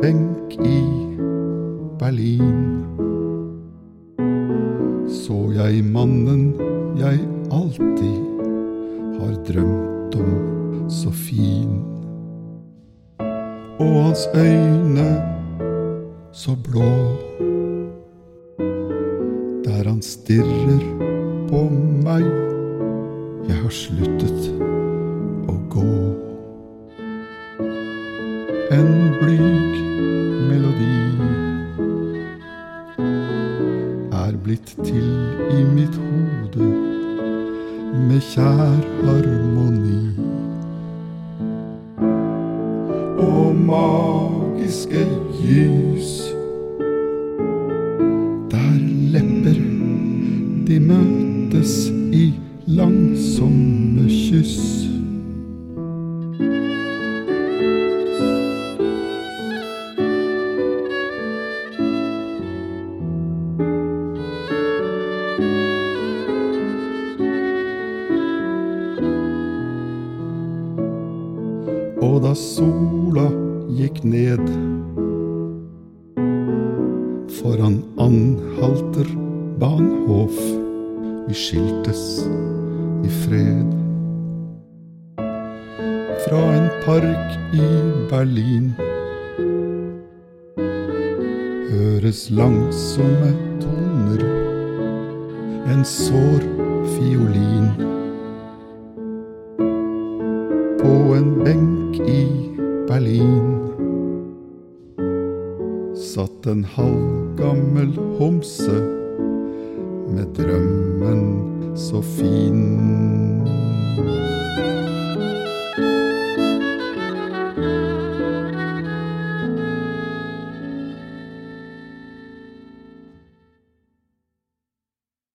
benk i Berlin så jeg mannen jeg alltid har drømt om så fin. Og hans øyne så blå. Der han stirrer på meg, jeg har sluttet blitt til i mitt hode med kjær harmoni. Og magiske lys der lepper de møtes i langsomme kyss. Og da sola gikk ned foran Anhalter Bahnhof, vi skiltes i fred. Fra en park i Berlin høres langsomme toner, en sår fiolin. En benk i Berlin satt en halvgammel homse med drømmen så fin.